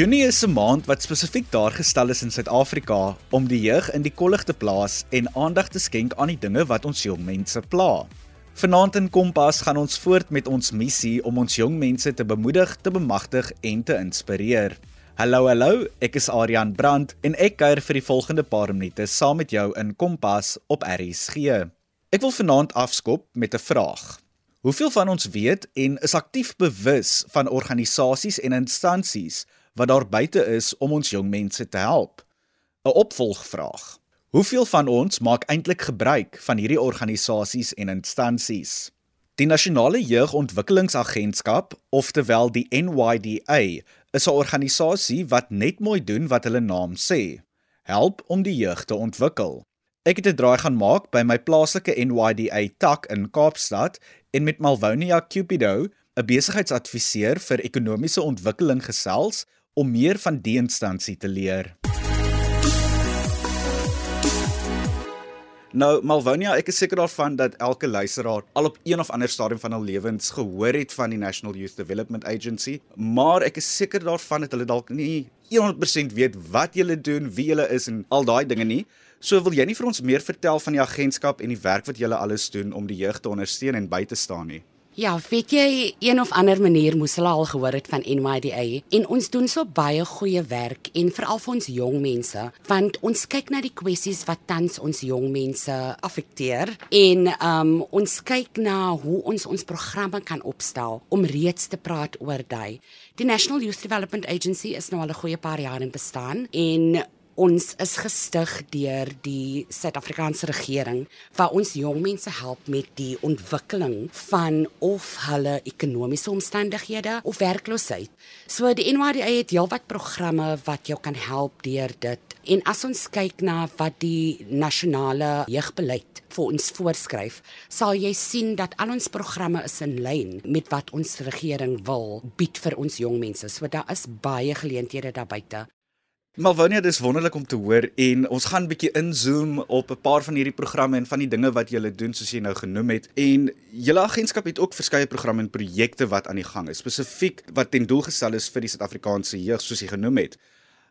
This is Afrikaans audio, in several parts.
Junie is 'n maand wat spesifiek daar gestel is in Suid-Afrika om die jeug in die kollig te plaas en aandag te skenk aan die dinge wat ons jong mense pla. Vanaand in Kompas gaan ons voort met ons missie om ons jong mense te bemoedig, te bemagtig en te inspireer. Hallo hallo, ek is Adrian Brandt en ek kuier vir die volgende paar minute saam met jou in Kompas op RSG. Ek wil vanaand afskop met 'n vraag. Hoeveel van ons weet en is aktief bewus van organisasies en instansies wat daar buite is om ons jong mense te help. 'n Opvolgvraag. Hoeveel van ons maak eintlik gebruik van hierdie organisasies en instansies? Die Nasionale Jeugontwikkelingsagentskap, oftewel die NYDA, is 'n organisasie wat net mooi doen wat hulle naam sê: help om die jeug te ontwikkel. Ek het 'n draai gaan maak by my plaaslike NYDA tak in Kaapstad en met Malvonia Cupido, 'n besigheidsadviseur vir ekonomiese ontwikkeling gesels om meer van die instansie te leer. Nou Malvonia, ek is seker daarvan dat elke luisteraar al op een of ander stadium van hul lewens gehoor het van die National Youth Development Agency, maar ek is seker daarvan dat hulle dalk nie 100% weet wat julle doen, wie julle is en al daai dinge nie. So wil jy nie vir ons meer vertel van die agentskap en die werk wat julle alles doen om die jeug te ondersteun en by te staan nie? Ja, weet jy, een of ander manier moes hulle al gehoor het van NYDA en ons doen so baie goeie werk en veral vir ons jong mense, want ons kyk na die kwessies wat tans ons jong mense affekteer en um ons kyk na hoe ons ons programme kan opstel om reeds te praat oor daai. Die National Youth Development Agency is nou al 'n goeie paar jaar in bestaan en Ons is gestig deur die Suid-Afrikaanse regering waar ons jong mense help met die ontwikkeling van of hulle ekonomiese omstandighede of werkloosheid. So die NYDA het heelwat programme wat jou kan help deur dit. En as ons kyk na wat die nasionale jeugbeleid vir ons voorskryf, sal jy sien dat al ons programme is in lyn met wat ons regering wil bied vir ons jong mense. So daar is baie geleenthede daar buite. Malvonia, dis wonderlik om te hoor en ons gaan 'n bietjie inzoom op 'n paar van hierdie programme en van die dinge wat julle doen soos jy nou genoem het. En julle agentskap het ook verskeie programme en projekte wat aan die gang is, spesifiek wat ten doel gestel is vir die Suid-Afrikaanse jeug soos jy genoem het.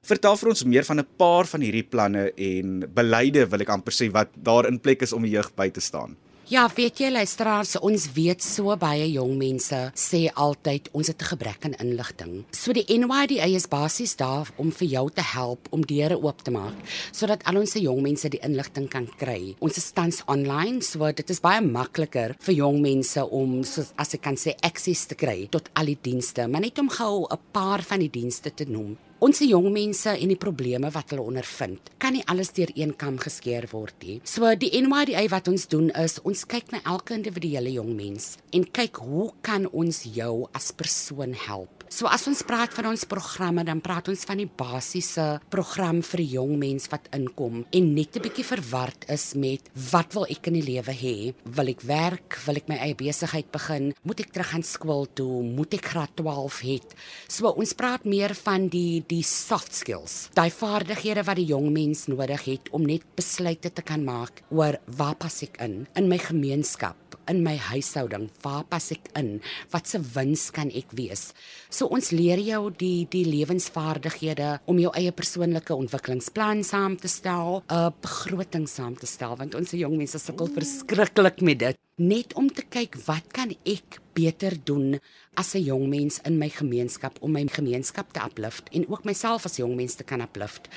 Vertel vir ons meer van 'n paar van hierdie planne en beleide wil ek amper sê wat daar in plek is om die jeug by te staan. Ja, weet jy luisteraars, ons weet so baie jong mense sê altyd ons het 'n gebrek aan inligting. So die NYDA is basies daar om vir jou te help om deure oop te maak sodat al ons jong mense die inligting kan kry. Ons is tans online, so dit is baie makliker vir jong mense om so as ek kan sê akses te kry tot al die dienste, maar net om gou 'n paar van die dienste te noem. Ons jong mense en die probleme wat hulle ondervind, kan nie alles deur een kam geskeer word nie. So die NYDA wat ons doen is ons kyk na elke individuele jong mens en kyk hoe kan ons jou as persoon help? So as ons praat van ons programme, dan praat ons van die basiese program vir jong mens wat inkom en net 'n bietjie verward is met wat wil ek in die lewe hê? Wil ek werk? Wil ek my eie besigheid begin? Moet ek terug aan skool toe? Moet ek graad 12 hê? So ons praat meer van die die soft skills, daai vaardighede wat die jong mens nodig het om net besluite te kan maak oor waar pas ek in in my gemeenskap in my huishouding, waar pas ek in? Wat se wins kan ek wees? So ons leer jou die die lewensvaardighede om jou eie persoonlike ontwikkelingsplan saam te stel, 'n begroting saam te stel want ons jong mense sukkel verskriklik met dit. Net om te kyk wat kan ek beter doen as 'n jong mens in my gemeenskap om my gemeenskap te uplift en ook myself as jong mens te kan uplift.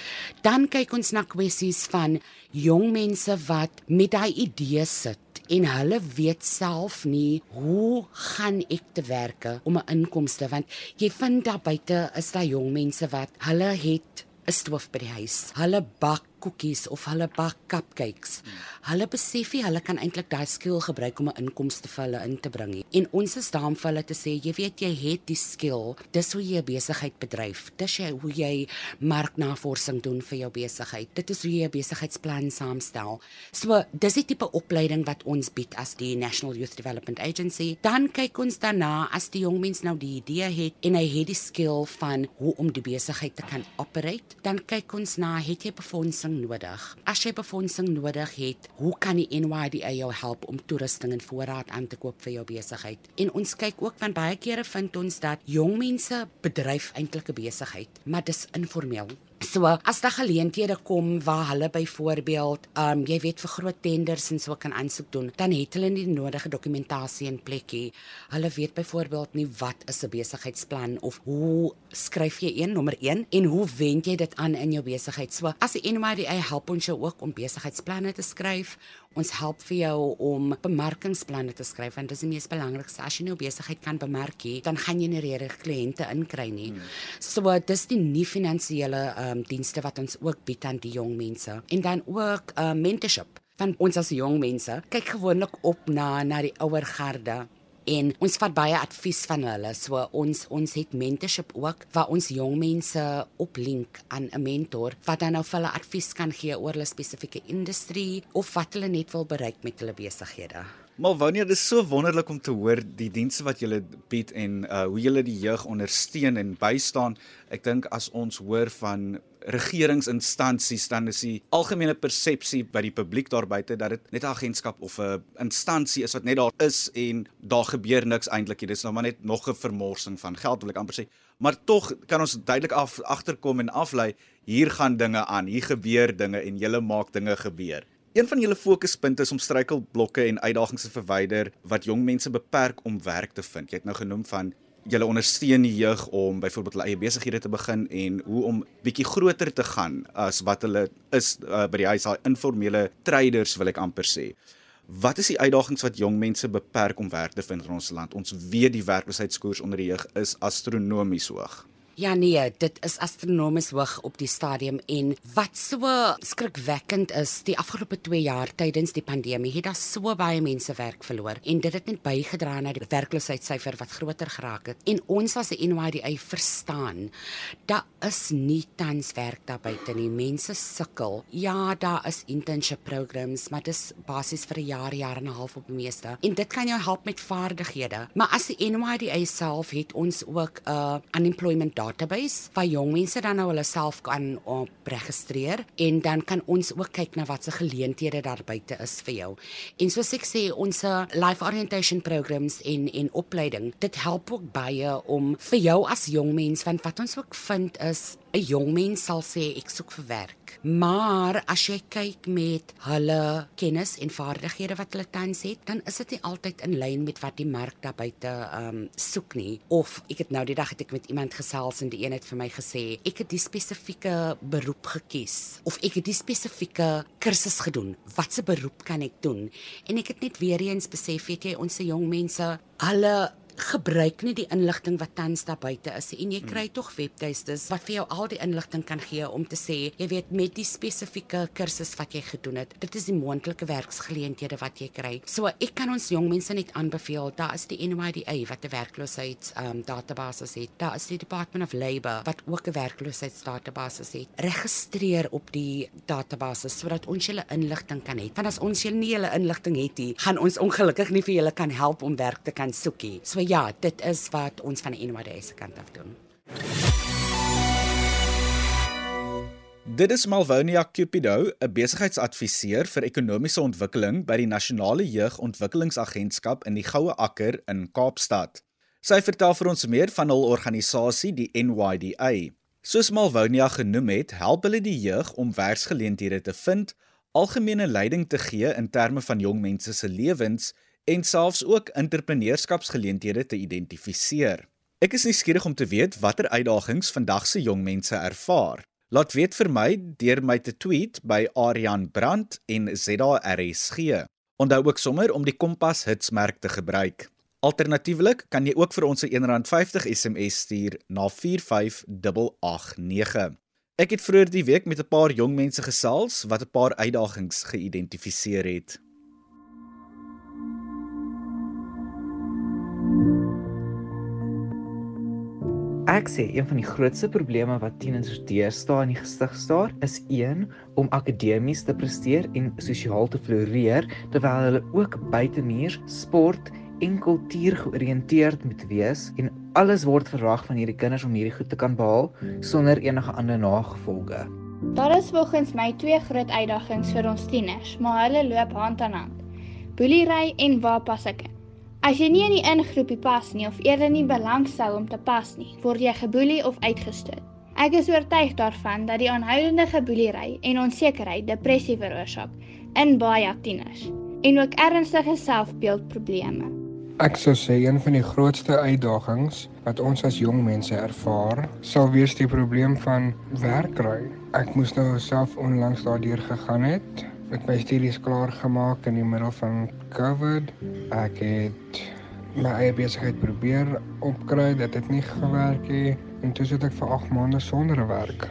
Dan kyk ons na kwessies van jong mense wat met daai idees sit en hulle weet self nie hoe gaan ek te werke om 'n inkomste want jy vind daar buite is daar jong mense wat hulle het 'n stoof by die huis. Hulle bak koekies of hulle bak cupcakes. Hulle besef nie hulle kan eintlik daai skill gebruik om 'n inkomste vir hulle in te bring nie. En ons is daar om vir hulle te sê, jy weet jy het die skill. Dis hoe jy 'n besigheid bedryf. Dis jy hoe jy marknavorsing doen vir jou besigheid. Dit is hoe jy 'n besigheidsplan saamstel. So, dis die tipe opleiding wat ons bied as die National Youth Development Agency. Dan kyk ons daarna as die jong mens nou die idee het en hy het die skill van hoe om die besigheid te kan operate, dan kyk ons na het jy befondsing befondsing nodig. As jy befondsing nodig het, hoe kan die NYDA jou help om toerusting en voorraad aan te koop vir jou besigheid? En ons kyk ook van baie kere vind ons dat jong mense bedryf eintlik 'n besigheid, maar dis informeel. So as daar geleenthede kom waar hulle byvoorbeeld, ehm um, jy weet vir groot tenders en so kan aansoek doen, dan het hulle die nodige dokumentasie in plekkie. Hulle weet byvoorbeeld nie wat is 'n besigheidsplan of hoe skryf jy een nommer 1 en hoe wend jy dit aan in jou besigheid. So as die NMDA help ons jou ook om besigheidsplanne te skryf, Ons help vir jou om bemarkingsplanne te skryf want dit is die mees belangrikste. As jy nou besigheid kan bemark, dan gaan jy nie regtig kliënte inkry nie. Hmm. So dis die nie finansiële ehm um, dienste wat ons ook bied aan die jong mense. En dan ook uh, mentorship. Van ons as jong mense kyk gewoonlik op na na die ouer garde en ons vat baie advies van hulle. So ons ons het mentorship ook waar ons jong mense oplink aan 'n mentor wat dan nou vir hulle advies kan gee oor hulle spesifieke industrie of wat hulle net wil bereik met hulle besighede. Malvonia, dit is so wonderlik om te hoor die dienste wat julle bied en uh hoe julle die jeug ondersteun en bystaan. Ek dink as ons hoor van regeringsinstansies dan is die algemene persepsie by die publiek daar buite dat dit net 'n agentskap of 'n instansie is wat net daar is en daar gebeur niks eintlik nie. Dis nou maar net nog 'n vermorsing van geld wil ek amper sê. Maar tog kan ons duidelik af agterkom en aflei hier gaan dinge aan. Hier gebeur dinge en julle maak dinge gebeur. Een van julle fokuspunte is om struikelblokke en uitdagings te verwyder wat jong mense beperk om werk te vind. Jy het nou genoem van julle ondersteun die jeug om byvoorbeeld hulle eie besighede te begin en hoe om bietjie groter te gaan as wat hulle is uh, by die huis daai informele traders wil ek amper sê. Wat is die uitdagings wat jong mense beperk om werk te vind in ons land? Ons weet die werkloosheidskoers onder die jeug is astronomies hoog. Ja nee, dit is astronomies hoog op die stadium en wat so skrikwekkend is, die afgelope 2 jaar tydens die pandemie het daar so baie mense werk verloor en dit het net bygedra na die werkloosheidssyfer wat groter geraak het. En ons as 'n NYDA verstaan, daar is nie tans werk daar buite nie. Mense sukkel. Ja, daar is internship programs, maar dit is basies vir 'n jaar, jaar en 'n half op die meeste. En dit kan jou help met vaardighede. Maar as die NYDA self het ons ook 'n uh, unemployment database waar jong mense dan nou hulle self kan opregistreer en dan kan ons ook kyk na wat se geleenthede daar buite is vir jou. En soos ek sê, ons life orientation programs in in opleiding, dit help ook baie om vir jou as jong mens want wat ons ook vind is 'n jong mens sal sê ek soek vir werk. Maar as jy kyk met hulle kennis en vaardighede wat hulle tans het, dan is dit nie altyd in lyn met wat die mark daar buite ehm um, soek nie. Of ek het nou die dag het ek met iemand gesels en die een het vir my gesê, ek het die spesifieke beroep gekies of ek het die spesifieke kursus gedoen. Watse beroep kan ek doen? En ek het net weer eens besef, weet jy, ons se jong mense, hulle gebruik nie die inligting wat tans daar buite is en jy kry tog webtuistes wat vir jou al die inligting kan gee om te sê jy weet met die spesifieke kursus wat jy gedoen het dit is die moontlike werksgeleenthede wat jy kry. So ek kan ons jong mense net aanbeveel daar is die NYDA wat 'n werkloosheid um, database het. Daar is die Department of Labour wat ook 'n werkloosheidsdatabase het. Registreer op die database sodat ons julle inligting kan hê. Want as ons julle nie julle inligting het nie gaan ons ongelukkig nie vir julle kan help om werk te kan soek nie. So ja, dit is wat ons van die NWD se kant af doen. Dit is Malvonia Cupido, 'n besigheidsadviseur vir ekonomiese ontwikkeling by die Nasionale Jeugontwikkelingsagentskap in die Goue Akker in Kaapstad. Sy vertel vir ons meer van hul organisasie, die NYDA. Soos Malvonia genoem het, help hulle die jeug om werksgeleenthede te vind, algemene leiding te gee in terme van jong mense se lewens en selfs ook entrepreneurskapsgeleenthede te identifiseer. Ek is nuuskierig om te weet watter uitdagings vandag se jong mense ervaar. Laat weet vir my deur my te tweet by Aryan Brandt en ZARSG. Onthou ook sommer om die Kompas hitsmerk te gebruik. Alternatiefelik kan jy ook vir ons 'n R1.50 SMS stuur na 45889. Ek het vroeër die week met 'n paar jong mense gesels wat 'n paar uitdagings geïdentifiseer het. Ek sê een van die grootste probleme wat tieners deesdae in die gesig staar, is een om akademies te presteer en sosiaal te floreer terwyl hulle ook buitemuur sport en kultuur georiënteerd moet wees en alles word verwag van hierdie kinders om hierdie goed te kan behaal sonder enige ander nagevolge. Daar is volgens my twee groot uitdagings vir ons tieners, maar hulle loop hand aan hand. Boelery en waar pas ek in? As jy nie in die ingroepie pas nie of eerder nie belangstel om te pas nie, word jy geboelie of uitgestoot. Ek is oortuig daarvan dat die aanhoudende geboelery en onsekerheid depressie veroorsaak in baie tieners en ook ernstige selfbeeldprobleme. Ek sou sê een van die grootste uitdagings wat ons as jong mense ervaar, sal wees die probleem van werk kry. Ek moes nou self onlangs daardeur gegaan het. Ek my studies klaar gemaak in die middel van COVID. Ek het my eie besigheid probeer opkry, dit het nie gewerk nie en toe sit ek vir 8 maande sonder werk.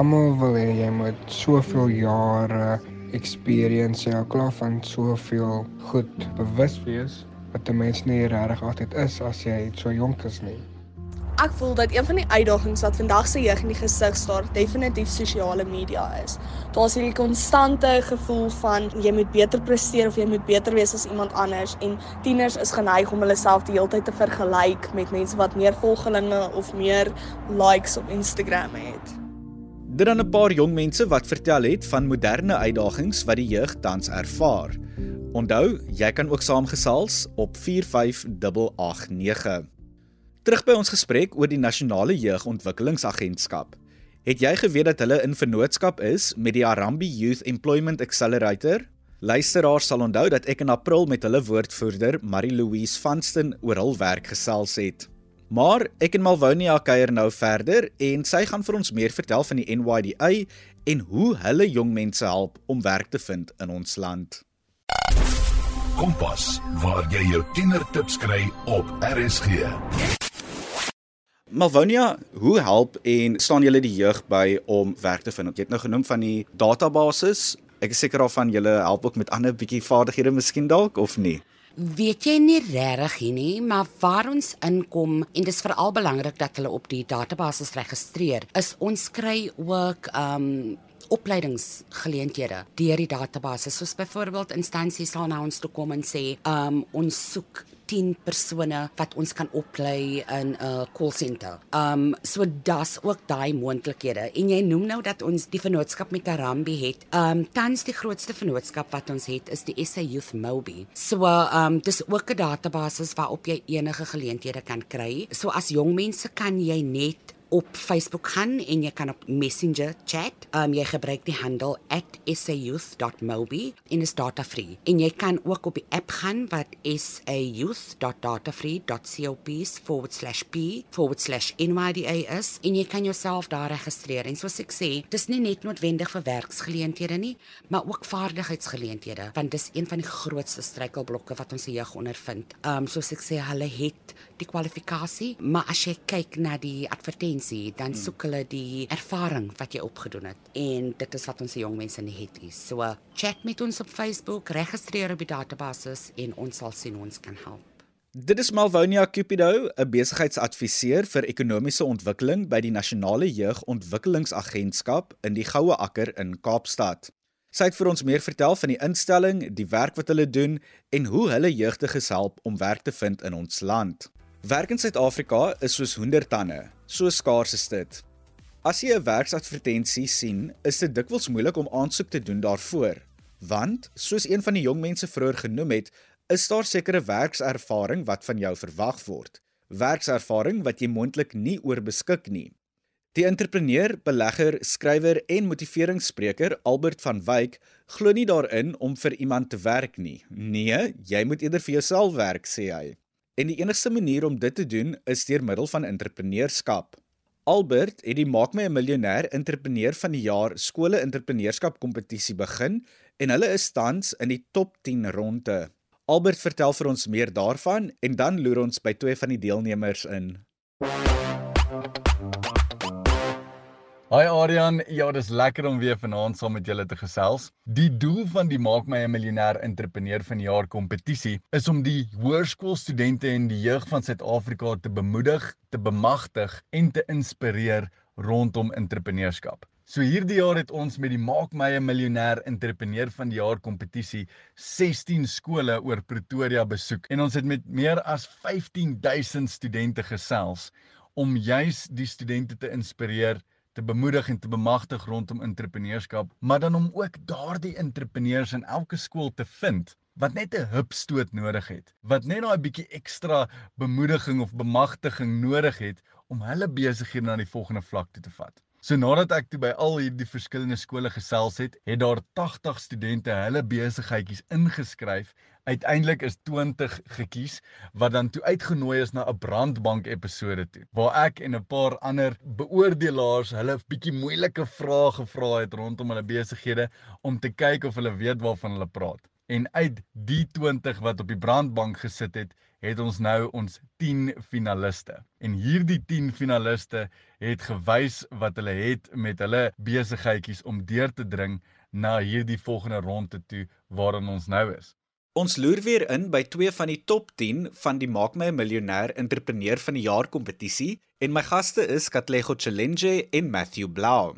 Almal wil hê jy moet soveel jare experience en klaar van soveel goed bewus wees wat 'n mens nie regtig altyd is as jy so jonk is nie. Ek voel dat een van die uitdagings wat vandag se jeug in die gesig staar, definitief sosiale media is. Daar's hierdie konstante gevoel van jy moet beter presteer of jy moet beter wees as iemand anders en tieners is geneig om hulle self die hele tyd te vergelyk met mense wat meer volgelinge of meer likes op Instagram het. Dit dan 'n paar jong mense wat vertel het van moderne uitdagings wat die jeug tans ervaar. Onthou, jy kan ook saamgesels op 45889. Terug by ons gesprek oor die Nasionale Jeugontwikkelingsagentskap. Het jy geweet dat hulle in vennootskap is met die Arambi Youth Employment Accelerator? Luisteraars sal onthou dat ek in April met hulle woordvoerder, Marie-Louise Vanston, oor hul werk gesels het. Maar ek en Malvonia kuier nou verder en sy gaan vir ons meer vertel van die NYDA en hoe hulle jong mense help om werk te vind in ons land. Kompas, waar jy jou tienertips kry op RSG. Malvonia, hoe help en staan julle die jeug by om werk te vind? Jy het nou genoem van die databasis. Ek is seker daarvan julle help ook met ander bietjie vaardighede miskien dalk of nie weet jy nie regtig hier nie, maar waar ons inkom en dis veral belangrik dat hulle op die database registreer, is ons kry ook um opleidingsgeleenthede deur die database. Soos byvoorbeeld instansies sal na ons toe kom en sê, um ons soek 10 persone wat ons kan oplei in 'n uh, call center. Um so das ook daai moontlikhede. En jy noem nou dat ons die vennootskap met Arambi het. Um tans die grootste vennootskap wat ons het is die SA Youth Mobi. So um dis ook 'n database waarop jy enige geleenthede kan kry. So as jong mense kan jy net op Facebook gaan en jy kan op Messenger chat. Um jy gebruik die handle @sayouth.mobi en is data free. En jy kan ook op die app gaan wat sayouth.datafree.cop/p/nyda is en jy kan jouself daar registreer. En soos ek sê, dis nie net noodwendig vir werksgeleenthede nie, maar ook vaardigheidsgeleenthede want dis een van die grootste struikelblokke wat ons jeug ondervind. Um soos ek sê, hulle het die kwalifikasie, maar as jy kyk na die advertensie, dan hmm. soek hulle die ervaring wat jy opgedoen het en dit is wat ons se jong mense nie het nie. So chat met ons op Facebook, registreer op die database en ons sal sien ons kan help. Dit is Malvonia Cupido, 'n besigheidsadviseur vir ekonomiese ontwikkeling by die Nasionale Jeugontwikkelingsagentskap in die Goue Akker in Kaapstad. Sy het vir ons meer vertel van die instelling, die werk wat hulle doen en hoe hulle jeugdiges help om werk te vind in ons land. Werk in Suid-Afrika is soos hoendertande, so skaars is dit. As jy 'n werksadvertensie sien, is dit dikwels moeilik om aansoek te doen daarvoor, want soos een van die jong mense vroeër genoem het, is daar sekere werkservaring wat van jou verwag word. Werkservaring wat jy moontlik nie oorbeskik nie. Die entrepreneur, belegger, skrywer en motiveringsspreker Albert van Wyk glo nie daarin om vir iemand te werk nie. Nee, jy moet eerder vir jouself werk, sê hy. En die enigste manier om dit te doen is deur middel van entrepreneurskap. Albert het die Maak my 'n miljonair entrepreneur van die jaar skole entrepreneurskap kompetisie begin en hulle is tans in die top 10 ronde. Albert vertel vir ons meer daarvan en dan loer ons by twee van die deelnemers in. Hi Adrian, ja, dis lekker om weer vanaand saam met julle te gesels. Die doel van die Maak my 'n miljonair entrepreneur van die jaar kompetisie is om die hoërskoolstudente en die jeug van Suid-Afrika te bemoedig, te bemagtig en te inspireer rondom entrepreneurskap. So hierdie jaar het ons met die Maak my 'n miljonair entrepreneur van die jaar kompetisie 16 skole oor Pretoria besoek en ons het met meer as 15000 studente gesels om juis die studente te inspireer te bemoedig en te bemagtig rondom entrepreneurskap, maar dan om ook daardie entrepreneurs in elke skool te vind wat net 'n hupstoot nodig het, wat net daai bietjie ekstra bemoediging of bemagtiging nodig het om hulle besighede na die volgende vlak toe te vat. So nadat ek toe by al hierdie verskillende skole gesels het, het daar 80 studente hulle besigheidjies ingeskryf. Uiteindelik is 20 gekies wat dan toe uitgenooi is na 'n brandbank episode toe, waar ek en 'n paar ander beoordelaars hulle 'n bietjie moeilike vrae gevra het rondom hulle besighede om te kyk of hulle weet waarvan hulle praat. En uit die 20 wat op die brandbank gesit het, het ons nou ons 10 finaliste. En hierdie 10 finaliste het gewys wat hulle het met hulle besigheidjies om deur te dring na hierdie volgende ronde toe waarin ons nou is. Ons loer weer in by twee van die top 10 van die Maak my 'n miljonair entrepreneur van die jaar kompetisie en my gaste is Katlego Challenge en Matthew Blau.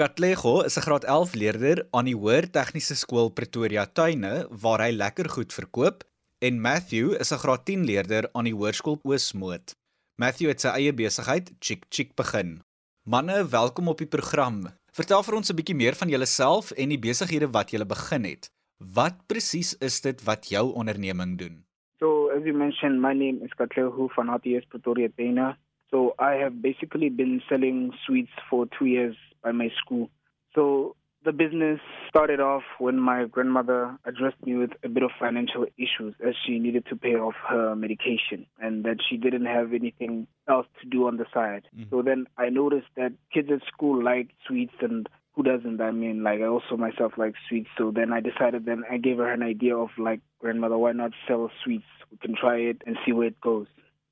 Katlego is 'n graad 11 leerder aan die Hoër Tegniese Skool Pretoria Tuine waar hy lekker goed verkoop en Matthew is 'n graad 10 leerder aan die Hoërskool Oosmoed. Matthew het sy eie besigheid, Chick Chick begin. Manne, welkom op die program. Vertel vir ons 'n bietjie meer van julleself en die besighede wat julle begin het. Wat presies is dit wat jou onderneming doen? So, as you mentioned, my name is Katlego van HTS Pretoria Tuine. So, I have basically been selling sweets for 2 years by my school. So, the business started off when my grandmother addressed me with a bit of financial issues as she needed to pay off her medication and that she didn't have anything else to do on the side. Mm-hmm. So then I noticed that kids at school like sweets and who doesn't? I mean, like I also myself like sweets. So then I decided then I gave her an idea of like, grandmother, why not sell sweets? We can try it and see where it goes.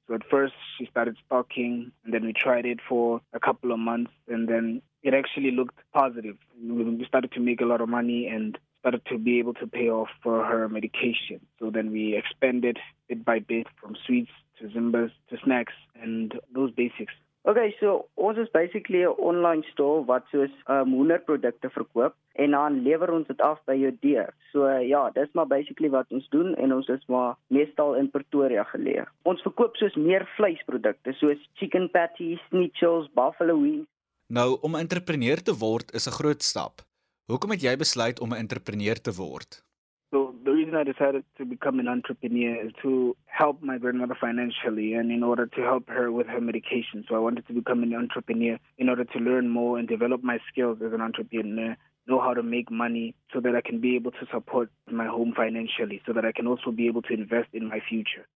So at first she started stocking and then we tried it for a couple of months and then it actually looked positive. We started to make a lot of money and started to be able to pay off for her medication. So then we expanded bit by bit from sweets to Zimbas to snacks and those basics. Okay, so ons is basically 'n online store wat soos um hoenderprodukte verkoop en dan lewer ons dit af by jou deur. So uh, ja, dis maar basically wat ons doen en ons is maar meestal in Pretoria geleë. Ons verkoop soos meer vleisprodukte soos chicken patties, schnitzel, buffalo wings Nou om 'n entrepreneur te word is 'n groot stap. Hoekom het jy besluit om 'n entrepreneur te word? So the reason I decided to become an entrepreneur is to help my grandmother financially and in order to help her with her medication. So I wanted to become an entrepreneur in order to learn more and develop my skills as an entrepreneur, know how to make money so that I can be able to support my home financially so that I can also be able to invest in my future.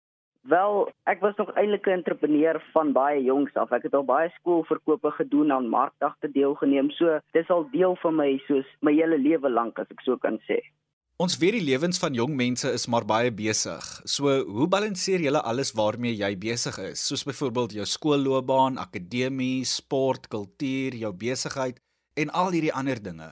Wel, ek was nog eintlik 'n entrepreneur van baie jongs af. Ek het al baie skoolverkope gedoen aan markdagte deelgeneem. So, dis al deel van my soos my hele lewe lank as ek so kan sê. Ons weet die lewens van jong mense is maar baie besig. So, hoe balanseer jy alles waarmee jy besig is? Soos byvoorbeeld jou skoolloopbaan, akademie, sport, kultuur, jou besigheid en al hierdie ander dinge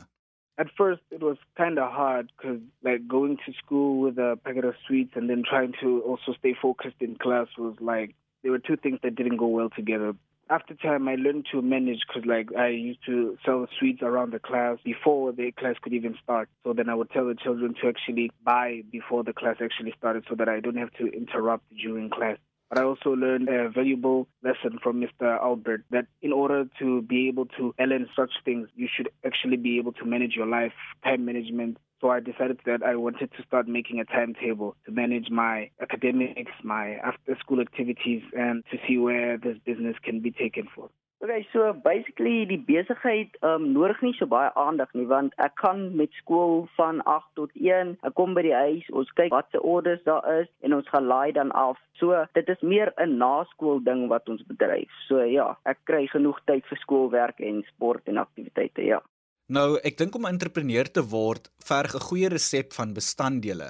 at first it was kind of hard because like going to school with a packet of sweets and then trying to also stay focused in class was like there were two things that didn't go well together after time i learned to manage because like i used to sell sweets around the class before the class could even start so then i would tell the children to actually buy before the class actually started so that i don't have to interrupt during class but I also learned a valuable lesson from Mr. Albert that in order to be able to learn such things, you should actually be able to manage your life, time management. So I decided that I wanted to start making a timetable to manage my academics, my after school activities, and to see where this business can be taken for. Okay, so basically die besigheid um nodig nie so baie aandag nie want ek kan met skool van 8 tot 1, ek kom by die huis, ons kyk wat se orders daar is en ons gaan laai dan af. So dit is meer 'n naskool ding wat ons bedryf. So ja, ek kry genoeg tyd vir skoolwerk en sport en aktiwiteite, ja. Nou, ek dink om 'n entrepreneur te word, verg 'n goeie resep van bestanddele.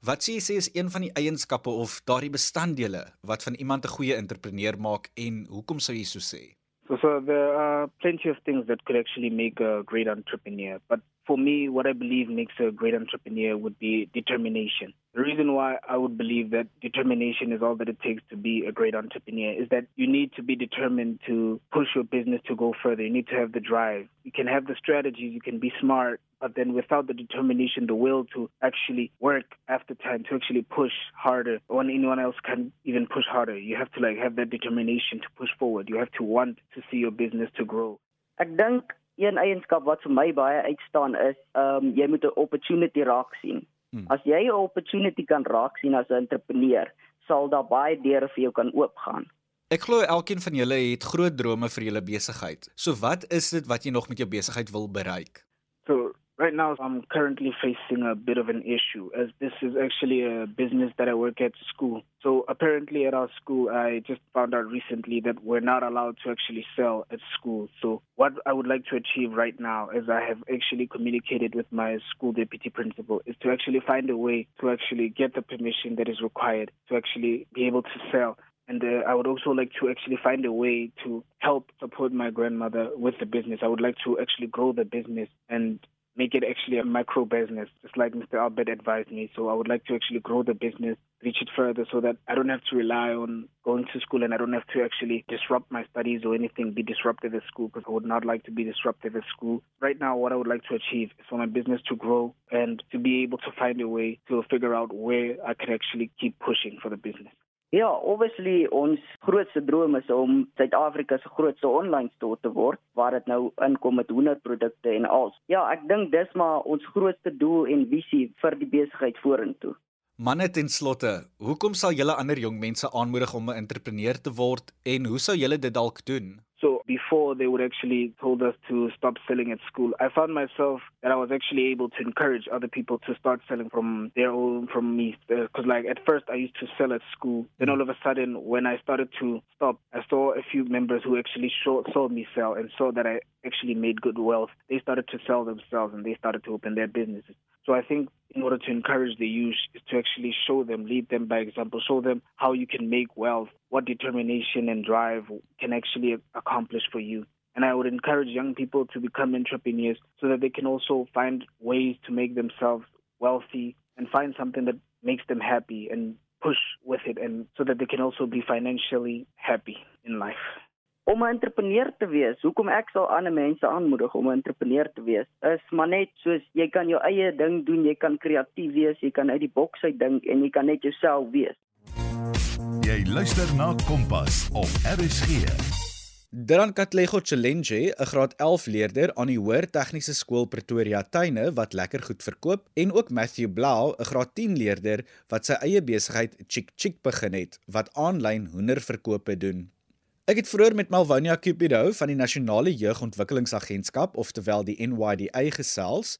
Wat sê jy sê is een van die eienskappe of daardie bestanddele wat van iemand 'n goeie entrepreneur maak en hoekom sou jy so sê? So, so there are plenty of things that could actually make a great entrepreneur. But for me, what I believe makes a great entrepreneur would be determination. The reason why I would believe that determination is all that it takes to be a great entrepreneur is that you need to be determined to push your business to go further. You need to have the drive. You can have the strategies, you can be smart, but then without the determination, the will to actually work after time, to actually push harder when anyone else can even push harder. You have to like have that determination to push forward. You have to want to see your business to grow. Ek een eienskap wat vir my baie uitstaan is, ehm um, jy moet 'n opportunity raak sien. Hmm. As jy 'n opportunity kan raak sien as 'n entrepreneur, sal daar baie deure vir jou kan oopgaan. Ek glo elkeen van julle het groot drome vir julle besigheid. So wat is dit wat jy nog met jou besigheid wil bereik? So Right now, I'm currently facing a bit of an issue as this is actually a business that I work at school. So apparently at our school, I just found out recently that we're not allowed to actually sell at school. So what I would like to achieve right now as I have actually communicated with my school deputy principal is to actually find a way to actually get the permission that is required to actually be able to sell. And uh, I would also like to actually find a way to help support my grandmother with the business. I would like to actually grow the business and make it actually a micro business, just like Mr. Albert advised me. So I would like to actually grow the business, reach it further so that I don't have to rely on going to school and I don't have to actually disrupt my studies or anything, be disruptive at school because I would not like to be disruptive at school. Right now, what I would like to achieve is for my business to grow and to be able to find a way to figure out where I can actually keep pushing for the business. Ja, obviously ons grootste droom is om Suid-Afrika se grootste online store te word waar dit nou inkom met hoenderprodukte en als. Ja, ek dink dis maar ons grootste doel en visie vir die besigheid vorentoe. Manne ten slotte, hoekom sal julle ander jong mense aanmoedig om 'n entrepreneur te word en hoe sou julle dit dalk doen? Before they would actually told us to stop selling at school, I found myself that I was actually able to encourage other people to start selling from their own, from me. Uh, because like at first I used to sell at school. Then all of a sudden when I started to stop, I saw a few members who actually showed, saw me sell and saw that I actually made good wealth. They started to sell themselves and they started to open their businesses. So I think in order to encourage the youth is to actually show them, lead them by example, show them how you can make wealth, what determination and drive can actually accomplish for you. And I would encourage young people to become entrepreneurs so that they can also find ways to make themselves wealthy and find something that makes them happy and push with it and so that they can also be financially happy in life. Om 'n entrepreneur te wees, hoekom ek sal ander mense aanmoedig om 'n entrepreneur te wees, is maar net soos jy kan jou eie ding doen, jy kan kreatief wees, jy kan uit die boks uit dink en jy kan net jouself wees. Jy luister na Kompas op RSG. Dran Katlego Challenge, 'n graad 11 leerder aan die Hoër Tegniese Skool Pretoria Tuine wat lekker goed verkoop en ook Matthew Blau, 'n graad 10 leerder wat sy eie besigheid Chick Chick begin het wat aanlyn hoenderverkope doen. Ek het vroeër met Malvonia Cupido van die Nasionale Jeugontwikkelingsagentskap, oftewel die NYDA gesels,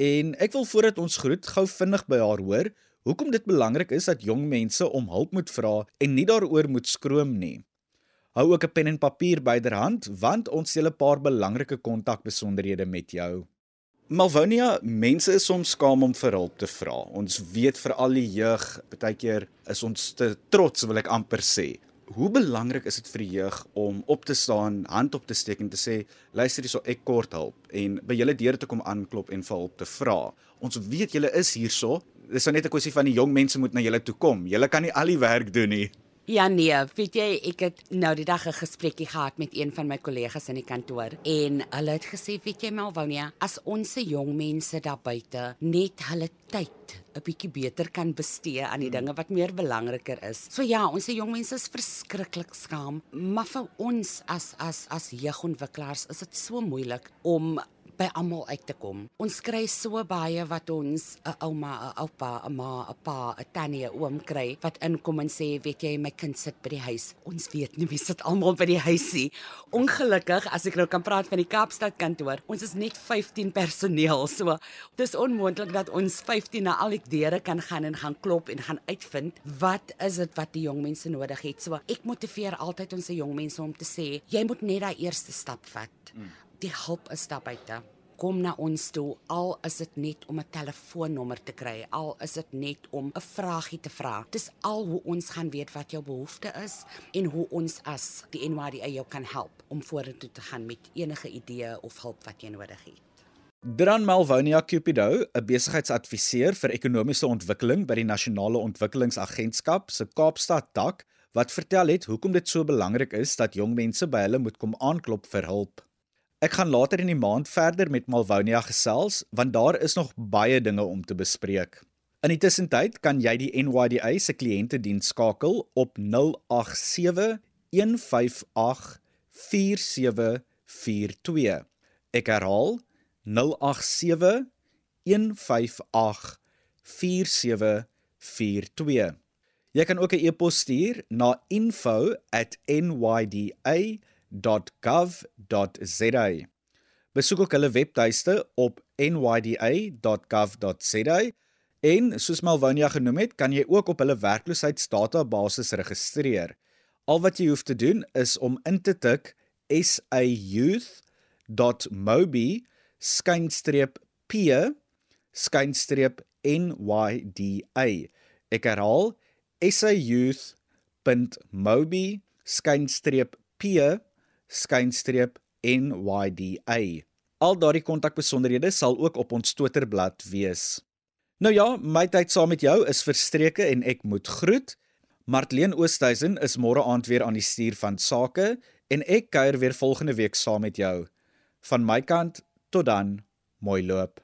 en ek wil voordat ons groet gou vinnig by haar hoor hoekom dit belangrik is dat jong mense om hulp moet vra en nie daaroor moet skroom nie. Hou ook 'n pen en papier byderhand want ons het 'n paar belangrike kontakbesonderhede met jou. Malvonia, mense is soms skaam om vir hulp te vra. Ons weet vir al die jeug, baie keer is ons te trots wil ek amper sê hoe belangrik is dit vir die jeug om op te staan, hand op te steek en te sê, luister hierso, ek kort hulp en by julle deure te kom aanklop en vir hulp te vra. Ons weet julle is hierso. Dis nou net 'n kwessie van die jong mense moet na julle toe kom. Julle kan nie al die werk doen nie. Ja nee, weet jy, ek het nou die dag 'n gesprekkie gehad met een van my kollegas in die kantoor en hulle het gesê, weet jy Melvonia, as ons se jong mense daar buite net hulle tyd 'n bietjie beter kan bestee aan die hmm. dinge wat meer belangriker is. So ja, ons se jong mense is verskriklik skaam, maar vir ons as as as jeugontwikkelaars is dit so moeilik om by almal uit te kom. Ons kry so baie wat ons 'n ouma, 'n oupa, 'n ma, 'n pa, 'n tannie, 'n oom kry wat inkom en sê, "Weet jy, my kind sit by die huis." Ons weet nie wie sit almal by die huis nie. Ongelukkig, as ek nou kan praat van die Kaapstad kantoor, ons is net 15 personeel. So, dis onmoontlik dat ons 15 na al die deure kan gaan en gaan klop en gaan uitvind wat is dit wat die jong mense nodig het. So, ek motiveer altyd ons se jong mense om te sê, jy moet net daai eerste stap vat. Mm die hulp is daar buite. Kom na ons toe al is dit net om 'n telefoonnommer te kry, al is dit net om 'n vragie te vra. Dis al hoe ons gaan weet wat jou behoefte is en hoe ons as die NYDA jou kan help om vorentoe te gaan met enige idee of hulp wat jy nodig het. Dran Malvonia Cupido, 'n besigheidsadviseur vir ekonomiese ontwikkeling by die Nasionale Ontwikkelingsagentskap se Kaapstad tak, wat vertel het hoekom dit so belangrik is dat jong mense by hulle moet kom aanklop vir hulp. Ek gaan later in die maand verder met Malvonia gesels want daar is nog baie dinge om te bespreek. In die tussentyd kan jy die NYDA se kliëntediens skakel op 087 158 47 42. Ek herhaal 087 158 4742. Jy kan ook 'n e-pos stuur na info@nyda.gov.za. Besoek ook hulle webtuiste op nyda.gov.za en soos Malvonia genoem het, kan jy ook op hulle werkloosheidsdatabase registreer. Al wat jy hoef te doen is om in te tik sayouth.mobi skynstreep p skynstreep nyda. Ek herhaal sayouth.mobi skynstreep p skynstreep nyda. Al daardie kontakbesonderhede sal ook op ons Twitterblad wees. Nou ja, my tyd saam met jou is verstreke en ek moet groet. Martleen Oosthuizen is môre aand weer aan die stuur van sake en ek kuier weer volgende week saam met jou. Van my kant tot dan, mooi loop.